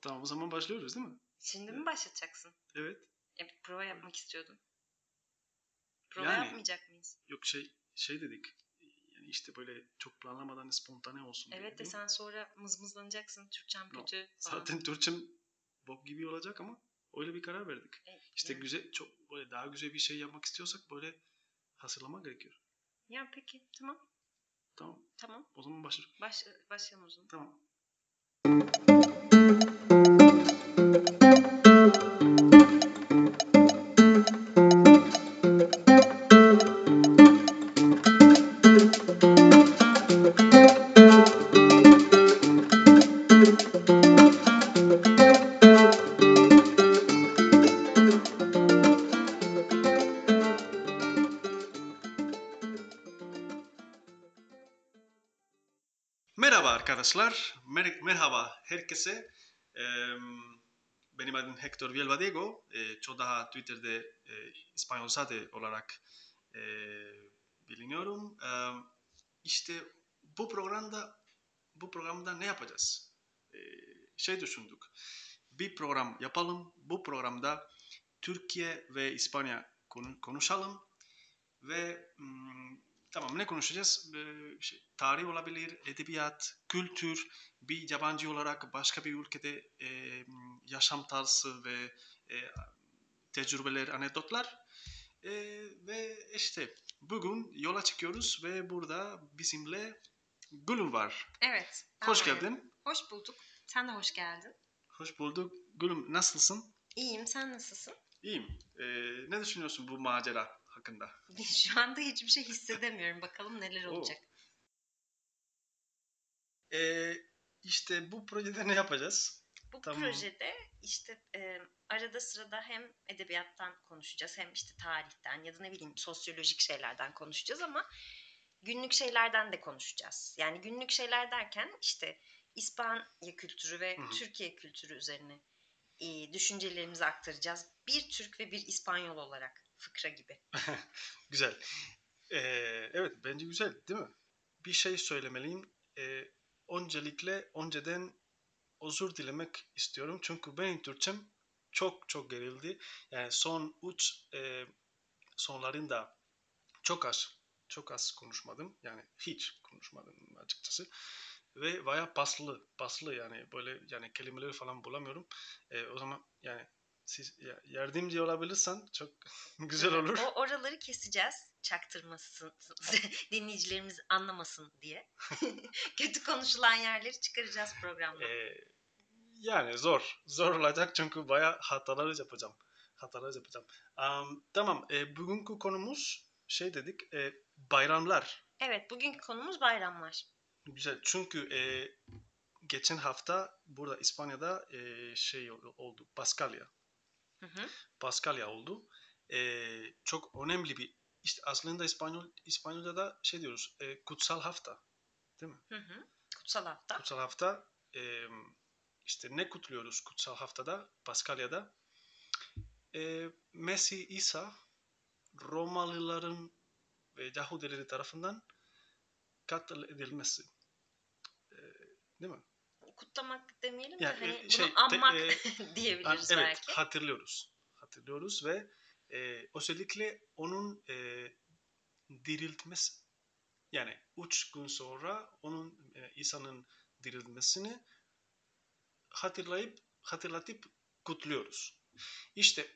Tamam o zaman başlıyoruz değil mi? Şimdi mi başlatacaksın? Evet. E, bir prova yapmak istiyordum. Prova Yani- yapmayacak mıyız? Yok şey şey dedik. Yani işte böyle çok planlamadan spontane olsun. diye, Evet de değil mi? sen sonra mızmızlanacaksın. Türkçem No, kötü falan. Zaten Türkçem bok gibi olacak ama öyle bir karar verdik. E, İşte yani- güzel çok böyle daha güzel bir şey yapmak istiyorsak böyle hazırlamak gerekiyor. Ya peki tamam. Tamam. Tamam. O zaman başlayalım. Baş, başlayalım o zaman. Tamam. thank you. Benim adım Hector Vielvadiego. Eee çok daha Twitter'da e, İspanyol Sade olarak e, biliniyorum. Eee işte bu programda bu programda ne yapacağız? Eee, şey düşündük. Bir program yapalım. Bu programda Türkiye ve İspanya konu- konuşalım ve hmm, tamam ne konuşacağız? Şey, tarih olabilir, edebiyat, kültür, bir yabancı olarak başka bir ülkede e, yaşam tarzı ve e, tecrübeler, anekdotlar. E, ve işte bugün yola çıkıyoruz ve burada bizimle Gülüm var. Evet. Hoş anlıyorum. geldin. Hoş bulduk. Sen de hoş geldin. Hoş bulduk. Gülüm nasılsın? İyiyim. Sen nasılsın? İyiyim. E, ne düşünüyorsun bu macera hakkında? Şu anda hiçbir şey hissedemiyorum. Bakalım neler Oo. olacak. E, işte bu projede ne yapacağız? Bu Tamam. projede işte e, arada sırada hem edebiyattan konuşacağız hem işte tarihten ya da ne bileyim sosyolojik şeylerden konuşacağız ama günlük şeylerden de konuşacağız. Yani günlük şeyler derken işte İspanya kültürü ve Hı hı. Türkiye kültürü üzerine e, düşüncelerimizi aktaracağız. Bir Türk ve bir İspanyol olarak fıkra gibi. Güzel. Ee, evet bence güzel değil mi? Bir şey söylemeliyim. Ee, öncelikle önceden özür dilemek istiyorum. Çünkü benim Türkçem çok çok gerildi. Yani son üç e, sonlarında çok az çok az konuşmadım. Yani hiç konuşmadım açıkçası. Ve baya paslı, paslı yani böyle yani kelimeleri falan bulamıyorum. Ee, o zaman yani yardımcı olabilirsen çok güzel olur. O oraları keseceğiz. Çaktırmasın, dinleyicilerimiz anlamasın diye. Kötü konuşulan yerleri çıkaracağız programda. Ee, yani zor. Zor olacak çünkü bayağı hatalar yapacağım. Hatalar yapacağım. Am, tamam. E, bugünkü konumuz şey dedik. e, bayramlar. Evet, bugünkü konumuz bayramlar. Güzel. Çünkü e, geçen hafta burada İspanya'da e, şey oldu. Paskalya. Hı hı. Paskalya oldu. E, çok önemli bir işte aslında İspanyol İspanyolca'da şey diyoruz. e, kutsal hafta. Değil mi? Hı hı. Kutsal hafta. Kutsal hafta e, işte ne kutluyoruz kutsal haftada Paskalya'da? E, Mesih İsa Romalıların ve Yahudileri tarafından katledilmesi. E, değil mi? Kutlamak demeyelim de Yani, hani e, bunu şey, te- anmak e, diyebiliriz evet belki. hatırlıyoruz. Hatırlıyoruz ve e, özellikle onun e, diriltmesi. Yani üç gün sonra onun e, İsa'nın dirilmesini hatırlayıp hatırlatıp kutluyoruz. İşte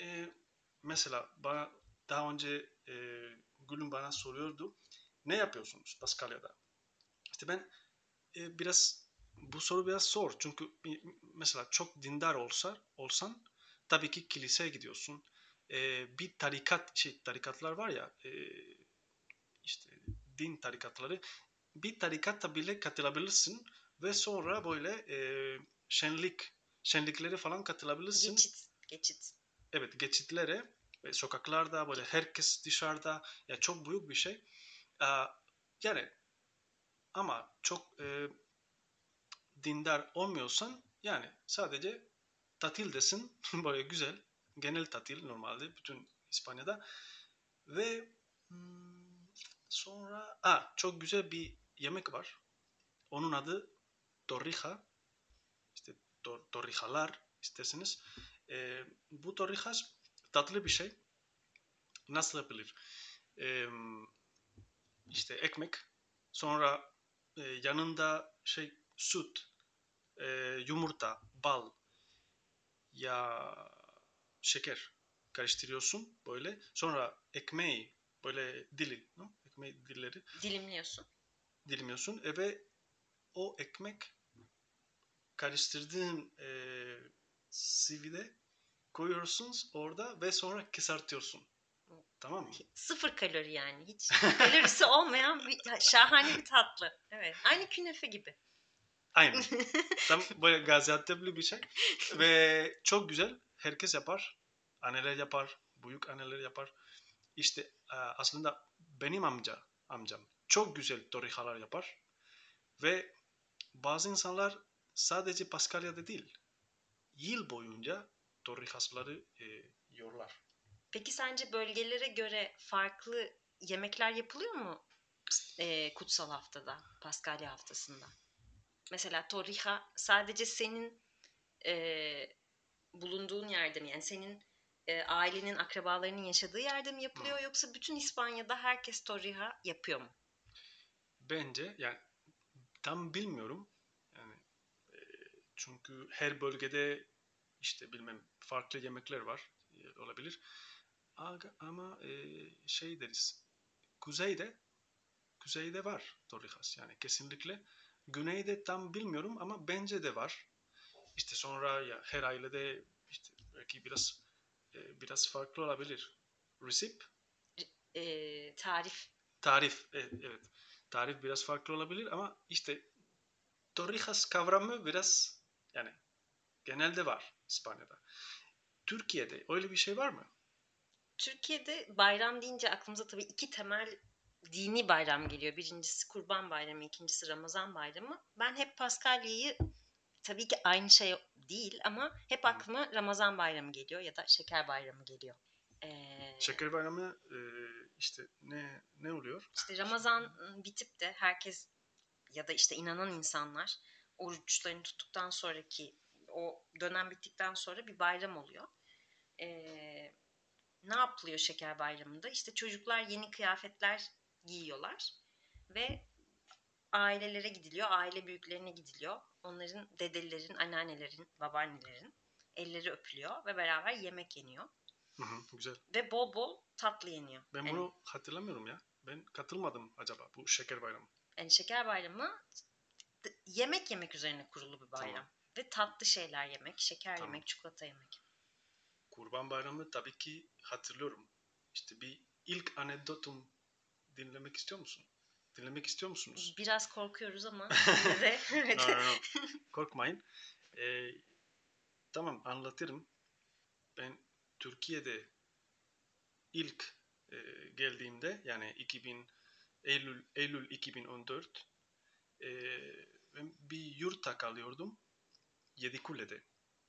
e, mesela bana daha önce e, Gülüm bana soruyordu. Ne yapıyorsunuz Paskalya'da? İşte ben e, biraz bu soru biraz zor. Çünkü mesela çok dindar olsa olsan tabii ki kiliseye gidiyorsun. E, bir tarikat şey tarikatlar var ya e, işte din tarikatları bir tarikata bile katılabilirsin ve sonra böyle e, şenlik şenliklere falan katılabilirsin. Geçit, geçit. Evet geçitlere ve sokaklarda böyle herkes dışarıda ya çok büyük bir şey. Aa, yani ama çok e, dindar olmuyorsan yani sadece tatildesin böyle güzel genel tatil normalde bütün İspanya'da ve hmm, sonra ah çok güzel bir yemek var. Onun adı torrija. İşte tor- torrijalar isterseniz. E, bu torrijas tatlı bir şey. Nasıl yapılır? E, işte ekmek, sonra e, yanında şey süt, e, yumurta, bal, ya şeker karıştırıyorsun böyle. Sonra ekmeği böyle dili, no? ekmeği dilleri Dilimliyorsun. dilimiyorsun e, ve o ekmek karıştırdığın e, sivide koyuyorsunuz orada ve sonra kızartıyorsun. Tamam mı? Sıfır kalori yani. Hiç kalorisi olmayan bir şahane bir tatlı. Evet. Aynı künefe gibi. Aynen. Tam böyle Gaziantep'li bir şey. Ve çok güzel. Herkes yapar. Anneler yapar. Büyük anneler yapar. İşte e, aslında benim amca, amcam çok güzel torrijalar yapar. Ve bazı insanlar sadece Paskalya'da değil, yıl boyunca torrijasları e, yiyorlar. Peki sence bölgelere göre farklı yemekler yapılıyor mu e, kutsal haftada, Paskalya haftasında? Mesela torrija sadece senin e, bulunduğun yerde mi? Yani senin e, ailenin, akrabalarının yaşadığı yerde mi yapılıyor yoksa bütün İspanya'da herkes torrija yapıyor mu? Bence yani tam bilmiyorum. Yani e, çünkü her bölgede işte bilmem farklı yemekler var e, olabilir. Ama e, şey deriz. Kuzeyde kuzeyde var torrijas yani kesinlikle. Güneyde tam bilmiyorum ama bence de var. İşte sonra ya her ailede işte belki biraz e, biraz farklı olabilir. Resip, E, tarif tarif e, evet. Tarif biraz farklı olabilir ama işte torrijas kavramı biraz yani genelde var İspanya'da. Türkiye'de öyle bir şey var mı? Türkiye'de bayram deyince aklımıza tabii iki temel dini bayram geliyor. Birincisi Kurban Bayramı, ikincisi Ramazan Bayramı. Ben hep Paskalya'yı tabii ki aynı şey değil ama hep aklıma Ramazan Bayramı geliyor ya da Şeker Bayramı geliyor. Ee, Şeker bayramı e, işte ne ne oluyor? işte Ramazan bitip de herkes ya da işte inanan insanlar oruçlarını tuttuktan sonraki o dönem bittikten sonra bir bayram oluyor. Ee, ne yapılıyor şeker bayramında? İşte çocuklar yeni kıyafetler giyiyorlar ve ailelere gidiliyor, aile büyüklerine gidiliyor. Onların dedelerin, anneannelerin, babaannelerin elleri öpülüyor ve beraber yemek yeniyor. Hı hı, güzel. Ve bol bol tatlı yeniyor. Ben Yani- bunu hatırlamıyorum ya. Ben katılmadım acaba bu şeker bayramı. Yani şeker bayramı yemek yemek üzerine kurulu bir bayram. Tamam. Ve tatlı şeyler yemek, şeker Tamam. yemek, çikolata yemek. Kurban bayramı tabii ki hatırlıyorum. İşte bir ilk anekdotum dinlemek istiyor musun? Dinlemek istiyor musunuz? Biraz korkuyoruz ama yine de evet. No, no, no. Korkmayın. Ee, tamam anlatırım. Ben Türkiye'de ilk e, geldiğimde yani 2000 Eylül Eylül 2014 e, ben bir yurtta kalıyordum. Yedikule'de.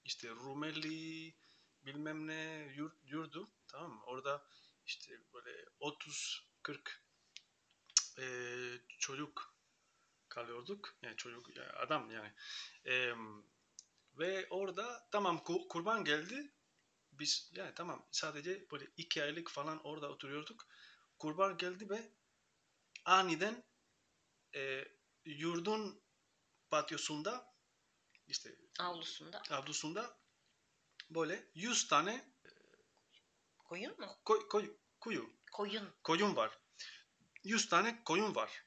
İşte Rumeli bilmem ne yurt, yurdu tamam mı? Orada işte böyle 30 40 e, çocuk kalıyorduk. Yani çocuk yani adam yani. Eee, ve orada tamam ku- kurban geldi. Biz yani tamam sadece böyle iki aylık falan orada oturuyorduk. Kurban geldi ve aniden e, yurdun patyosunda işte Avlusunda. avlusunda böyle 100 tane Koyun mu? koy, koy, kuyu, Koyun. koyun var. 100 tane koyun var.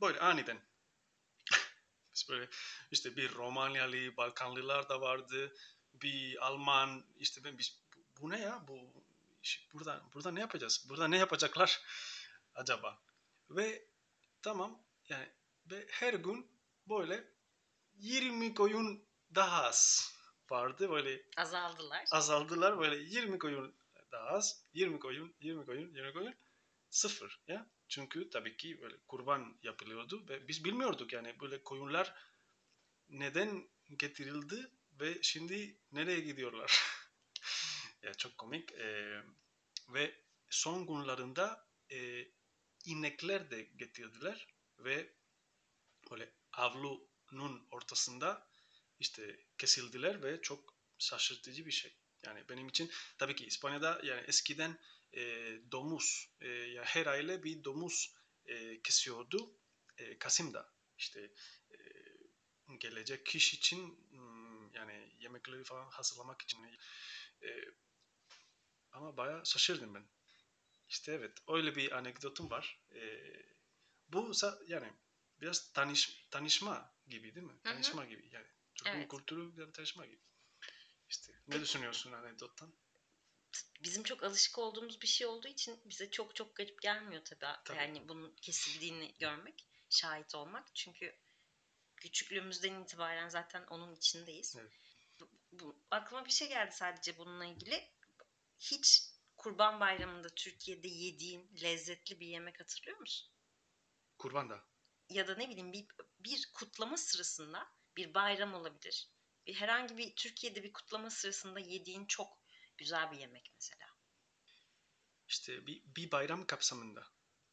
Böyle aniden. Biz böyle işte bir Romanyalı, Balkanlılar da vardı. Bir Alman işte ben biz bu, bu ne ya? Bu burada burada ne yapacağız? Burada ne yapacaklar acaba? Ve tamam yani ve her gün böyle 20 koyun daha az vardı. Böyle Azaldılar. azaldılar böyle 20 koyun daha az 20 koyun 20 koyun 20 koyun sıfır ya çünkü tabii ki böyle kurban yapılıyordu ve biz bilmiyorduk yani böyle koyunlar neden getirildi ve şimdi nereye gidiyorlar ya çok komik Ee, ve son günlerinde e, inekler de getirdiler ve böyle avlunun ortasında işte kesildiler ve çok şaşırtıcı bir şey. Yani benim için tabii ki İspanya'da yani eskiden e, domuz e, ya her aile bir domuz e, kesiyordu e, Kasım'da işte e, gelecek kişi için hmm, yani yemekleri falan hazırlamak için e, ama bayağı şaşırdım ben. İşte evet öyle bir anekdotum var. E, bu yani biraz tanış, tanışma gibi değil mi? Hı hı. Tanışma gibi yani. Türk'ün Evet. kültürü bir tanışma gibi. İşte ne düşünüyorsun anekdottan? Bizim çok alışık olduğumuz bir şey olduğu için bize çok çok garip gelmiyor tabii. Tabii. Yani bunun kesildiğini görmek, şahit olmak. Çünkü küçüklüğümüzden itibaren zaten onun içindeyiz. Evet. Bu, bu- aklıma bir şey geldi sadece bununla ilgili. Hiç Kurban Bayramı'nda Türkiye'de yediğin lezzetli bir yemek hatırlıyor musun? Kurban da. ya da ne bileyim bir, bir kutlama sırasında bir bayram olabilir. Bir herhangi bir Türkiye'de bir kutlama sırasında yediğin çok güzel bir yemek mesela. İşte bir, bir bayram kapsamında.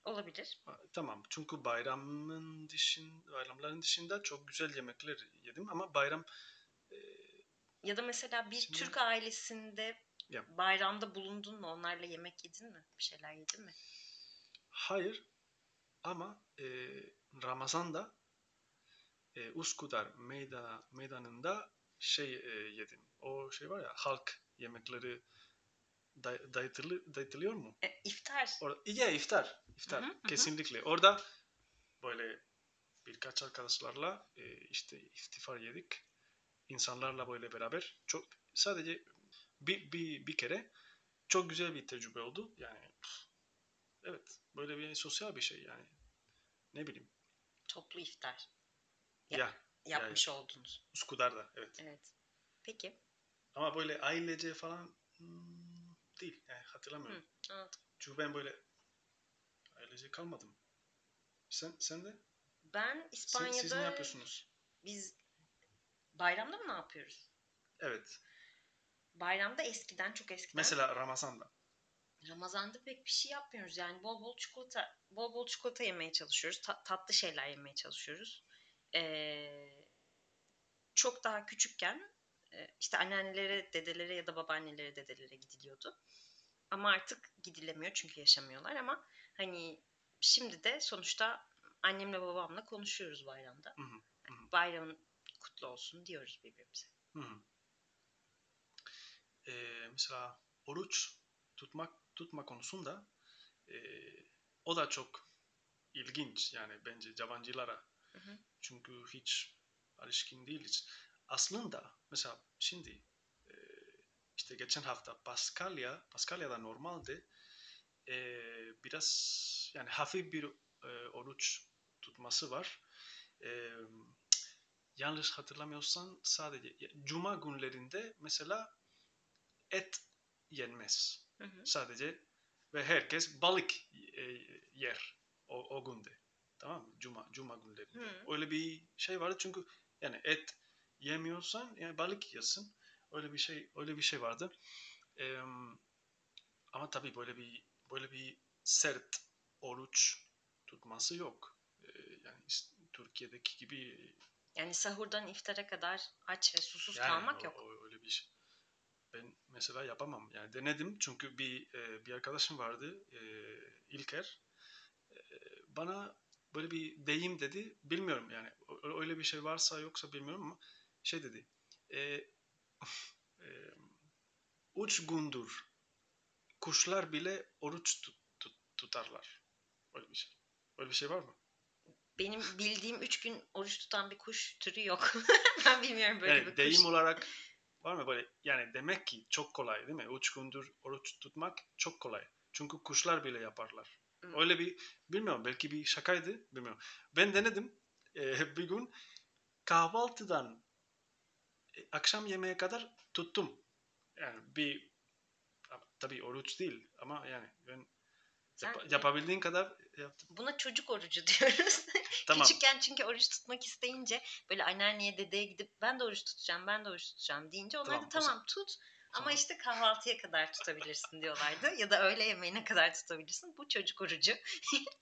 Olabilir. Tamam çünkü bayramın dışında, bayramların dışında çok güzel yemekler yedim ama bayram e, Ya da mesela bir Şimdi- Türk ailesinde Ya. bayramda bulundun mu? Onlarla yemek yedin mi? Bir şeyler yedin mi? hayır ama e, Ramazan'da e, Üsküdar meyda, meydanında şey e, yedim. O şey var ya halk yemekleri day, dayatılı, dayatılıyor mu? E, iftar. Orada, ya iftar. iftar Hı hı, hı hı. kesinlikle. Orada böyle birkaç arkadaşlarla e, işte iftifar yedik. İnsanlarla böyle beraber çok sadece bir, bir, bir kere çok güzel bir tecrübe oldu. Yani evet böyle bir sosyal bir şey yani. Ne bileyim. Toplu iftar. Ya- Ya Yapmış oldunuz. Üsküdar'da evet. Evet. Peki. Ama böyle ailece falan hmm, değil. Yani hatırlamıyorum. Hı, anladım. Çünkü ben böyle ailece kalmadım. Sen sen de? Ben İspanya'da siz ne yapıyorsunuz? biz bayramda mı ne yapıyoruz? Evet. Bayramda eskiden çok eskiden Mesela Ramazan'da. Ramazan'da pek bir şey yapmıyoruz. Yani bol bol çikolata, bol bol çikolata yemeye çalışıyoruz. Ta- tatlı şeyler yemeye çalışıyoruz. Ee, çok daha küçükken işte anneannelere, dedelere ya da babaannelere, dedelere gidiliyordu. Ama artık gidilemiyor çünkü yaşamıyorlar ama hani şimdi de sonuçta annemle babamla konuşuyoruz bayramda. Hı hı. Bayramın kutlu olsun diyoruz birbirimize. Hı hı. Ee, mesela oruç tutmak tutma konusunda ee, o da çok ilginç yani bence yabancılara. Hı hı. Çünkü hiç alışkın değiliz. Aslında mesela şimdi ee, işte geçen hafta Paskalya, Paskalya'da normalde biraz yani hafif bir ee, oruç tutması var. Ee, yanlış hatırlamıyorsan sadece cuma günlerinde mesela et yenmez. Hı hı. Sadece ve herkes balık e, yer o, o günde. Tamam mı? Cuma, cuma günlerinde. Hı. Öyle bir şey vardı çünkü yani et yemiyorsan yani balık yesin. Öyle bir şey öyle bir şey vardı. Ee, ama tabii böyle bir böyle bir sert oruç tutması yok. Ee, yani Türkiye'deki gibi Yani sahurdan iftara kadar aç ve susuz yani kalmak o- yok. o- öyle bir şey. Ben mesela yapamam. Yani denedim çünkü bir e, bir arkadaşım vardı e, İlker. E, bana böyle bir deyim dedi. Bilmiyorum yani öyle bir şey varsa yoksa bilmiyorum ama şey dedi. E, e, üç gündür kuşlar bile oruç tut- tut- tutarlar. Öyle bir şey. Öyle bir şey var mı? Benim bildiğim üç gün oruç tutan bir kuş türü yok. ben bilmiyorum böyle yani bir deyim kuş. olarak var mı böyle yani demek ki çok kolay değil mi? Üç gündür oruç tutmak çok kolay. Çünkü kuşlar bile yaparlar. Hmm. Öyle bir bilmiyorum belki bir şakaydı bilmiyorum. Ben denedim e, bir gün kahvaltıdan akşam yemeğe kadar tuttum. Yani bir tabii oruç değil ama yani ben yap- yapabildiğin kadar yaptım. Buna çocuk orucu diyoruz. Tamam. Küçükken çünkü oruç tutmak isteyince böyle anneanneye dedeye gidip ben de oruç tutacağım ben de oruç tutacağım deyince onlar Tamam, da tamam tut ama Tamam. işte kahvaltıya kadar tutabilirsin diyorlardı. ya da öğle yemeğine kadar tutabilirsin. Bu çocuk orucu.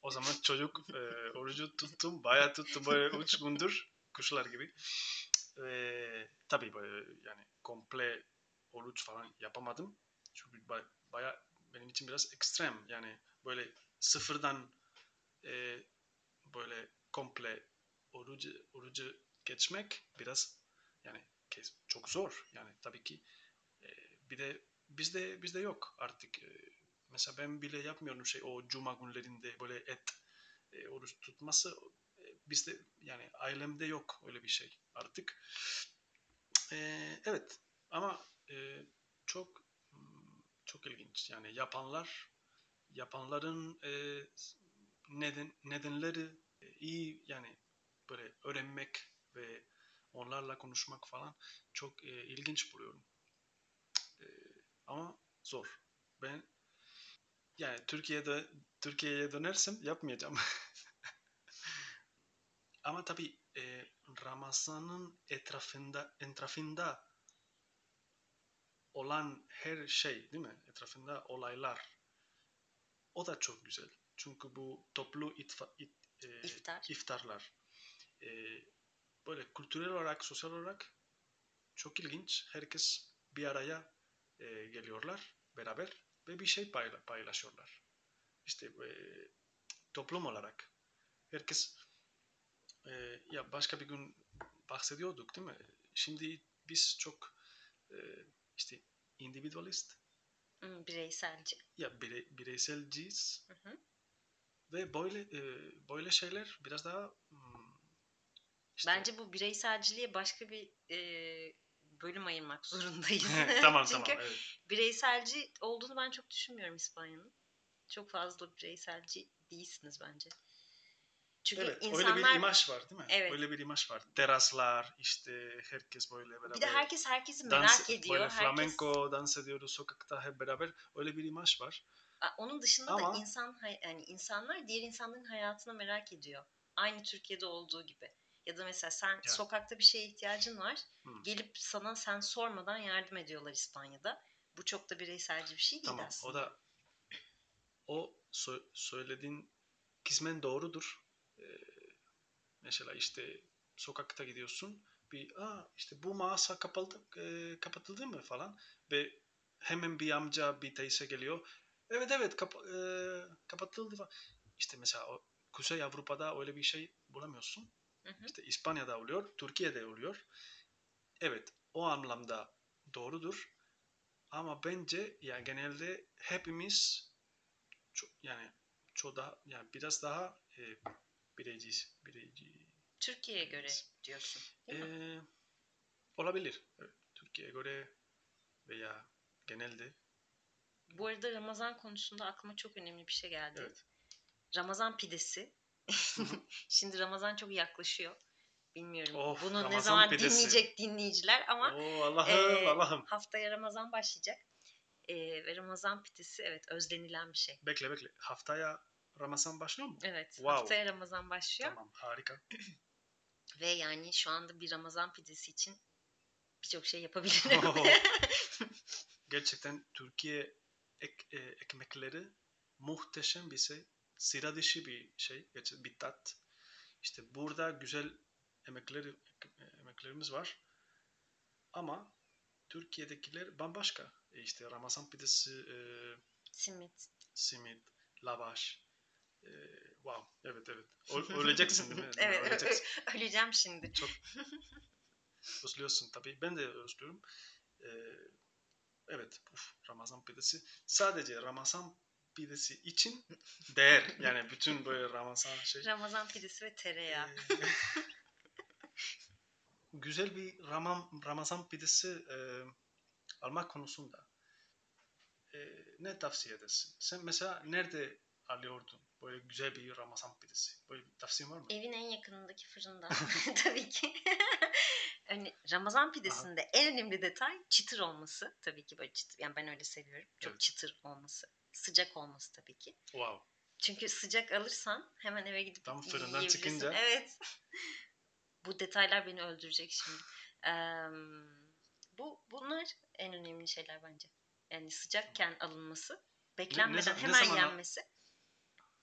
O zaman çocuk e, orucu tuttum. Bayağı tuttum böyle üç gündür. Kuşlar gibi. Ee, tabii böyle yani komple oruç falan yapamadım. Çünkü ba- baya benim için biraz ekstrem. Yani böyle sıfırdan e, böyle komple orucu, orucu geçmek biraz yani çok zor. Yani tabii ki e, bir de bizde bizde yok artık. E, mesela ben bile yapmıyorum şey o cuma günlerinde böyle et e, oruç tutması e, bizde yani ailemde yok öyle bir şey artık. E, evet ama e, çok çok ilginç yani yapanlar yapanların e, neden nedenleri e, iyi yani böyle öğrenmek ve onlarla konuşmak falan çok e, ilginç buluyorum. E, ama zor. Ben yani Türkiye'de Türkiye'ye dönersem yapmayacağım. Ama tabii e, Ramazan'ın etrafında etrafında olan her şey değil mi? Etrafında olaylar. O da çok güzel. Çünkü bu toplu itfa, it, e, İftar. iftarlar. E, böyle kültürel olarak, sosyal olarak çok ilginç. Herkes bir araya e, geliyorlar beraber ve bir şey payla, paylaşıyorlar. İşte e, toplum olarak. Herkes e, ya başka bir gün bahsediyorduk değil mi? Şimdi biz çok e, işte individualist Hmm, bireyselci. ya bire, bireyselciyiz Hı hı. ve böyle e, böyle şeyler biraz daha hmm, işte Bence bu bireyselciliğe başka bir e, bölüm ayırmak zorundayız. tamam Çünkü tamam evet. bireyselci olduğunu ben çok düşünmüyorum İspanya'nın. Çok fazla bireyselci değilsiniz bence. Çünkü Evet, insanlar öyle bir imaj var değil mi? Evet. Öyle bir imaj var. Teraslar, işte herkes böyle beraber. bir de herkes herkesi merak dans, ediyor. Böyle herkes flamenco dans ediyoruz sokakta hep beraber. Öyle bir imaj var. Onun dışında Ama- da insan yani insanlar diğer insanların hayatını merak ediyor. Aynı Türkiye'de olduğu gibi. Ya da mesela sen sokakta bir şeye ihtiyacın var. Hı. Gelip sana sen sormadan yardım ediyorlar İspanya'da. Bu çok da bireyselci bir şey değil Tamam. aslında. O da o sö- söylediğin kısmen doğrudur. Mesela işte sokakta gidiyorsun. Bir aa işte bu mağaza kapalı, e, kapatıldı mı falan ve hemen bir amca bir teyze geliyor. Evet evet kapa- e, kapatıldı falan. İşte mesela o Kuzey Avrupa'da öyle bir şey bulamıyorsun. Hı hı. İşte İspanya'da oluyor, Türkiye'de oluyor. Evet, o anlamda doğrudur. Ama bence yani genelde hepimiz çok, yani çok daha yani biraz daha e, bireyci, bireyci Türkiye'ye göre diyorsun. Değil mi? e, olabilir. Evet, Türkiye'ye göre veya genelde. Bu arada Ramazan konusunda aklıma çok önemli bir şey geldi. Evet. Ramazan pidesi. Şimdi Ramazan çok yaklaşıyor. Bilmiyorum Of, bunu ne Ramazan zaman pidesi. dinleyecek dinleyiciler ama Oo Allah'ım Ee, Allah'ım. haftaya Ramazan başlayacak. Ee, ve Ramazan pidesi evet özlenilen bir şey. Bekle bekle. Haftaya Ramazan başlıyor mu? Evet Wow. haftaya Ramazan başlıyor. Tamam harika. Ve yani şu anda bir Ramazan pidesi için birçok şey yapabilirim. Oo. Gerçekten Türkiye ek, e, ekmekleri muhteşem bir şey. Sıra dışı bir şey. Gerçekten bir tat. İşte burada güzel emekleri, emeklerimiz var. Ama Türkiye'dekiler bambaşka. E işte Ramazan pidesi, e, Simit. simit, lavaş. E, wow. Evet evet. Ö- öleceksin değil mi? evet Öleceksin. öleceğim şimdi. Çok özlüyorsun tabii. Ben de özlüyorum. Ee, evet, uf, Ramazan pidesi. Sadece Ramazan pidesi için değer. Yani bütün böyle Ramazan şey. Ramazan pidesi ve tereyağı. Ee, güzel bir Ramazan, Ramazan pidesi e, almak konusunda e, ne tavsiye edersin? Sen mesela nerede alıyordun böyle güzel bir Ramazan pidesi? Böyle bir tavsiyen var mı? Evin en yakınındaki fırında tabii ki. Ramazan pidesinde en önemli detay çıtır olması. Tabii ki böyle çıtır. Yani ben öyle seviyorum. Çok Evet. çıtır olması. Sıcak olması tabii ki. Wow. Çünkü sıcak alırsan hemen eve gidip Tam fırından çıkınca. Evet. bu detaylar beni öldürecek şimdi. Eee, bu bunlar en önemli şeyler bence. Yani sıcakken alınması, beklenmeden za- ne hemen zaman al- yenmesi.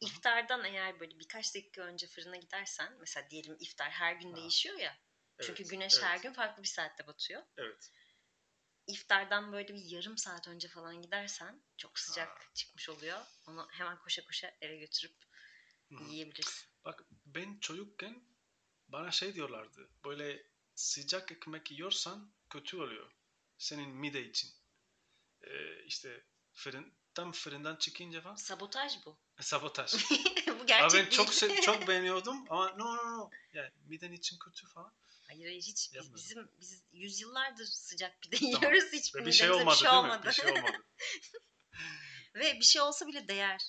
İftardan eğer böyle birkaç dakika önce fırına gidersen, mesela diyelim iftar her gün Aha. değişiyor ya. Çünkü Evet, güneş evet. her gün farklı bir saatte batıyor. Evet. İftardan böyle bir yarım saat önce falan gidersen çok sıcak Aa. çıkmış oluyor. Onu hemen koşa koşa eve götürüp hı. yiyebilirsin. Bak ben çocukken bana şey diyorlardı. Böyle sıcak ekmek yiyorsan kötü oluyor. Senin mide için. Ee, işte fırın, tam fırından çıkınca falan Sabotaj bu. sabotaj. bu gerçek Ama ben çok se- çok beğeniyordum ama no no no. Yani miden için kötü falan. Hayır hayır hiç biz, Yapmadım. bizim biz yüzyıllardır sıcak pide Tamam. yiyoruz hiç Ve bir midemize şey olmadı bir şey değil olmadı. mi? Bir şey olmadı. Ve bir şey olsa bile değer.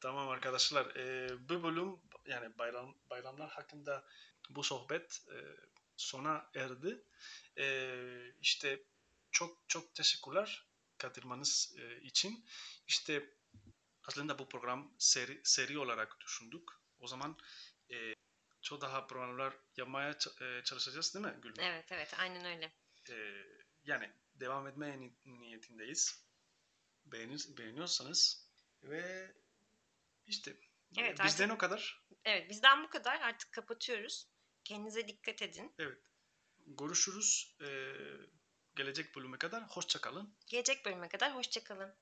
Tamam arkadaşlar. e, bu bölüm yani bayram bayramlar hakkında bu sohbet e, sona erdi. E, işte çok çok teşekkürler katılmanız e, için. İşte aslında bu program seri, seri olarak düşündük. O zaman e, çok daha programlar yapmaya e, çalışacağız değil mi Gülben? Evet evet aynen öyle. E, yani devam etmeye ni- niyetindeyiz. Beğenir, beğeniyorsanız ve işte Evet, bizden o kadar. Evet bizden bu kadar artık kapatıyoruz. Kendinize dikkat edin. Evet. Görüşürüz. E, gelecek bölüme kadar hoşça kalın. Gelecek bölüme kadar hoşçakalın.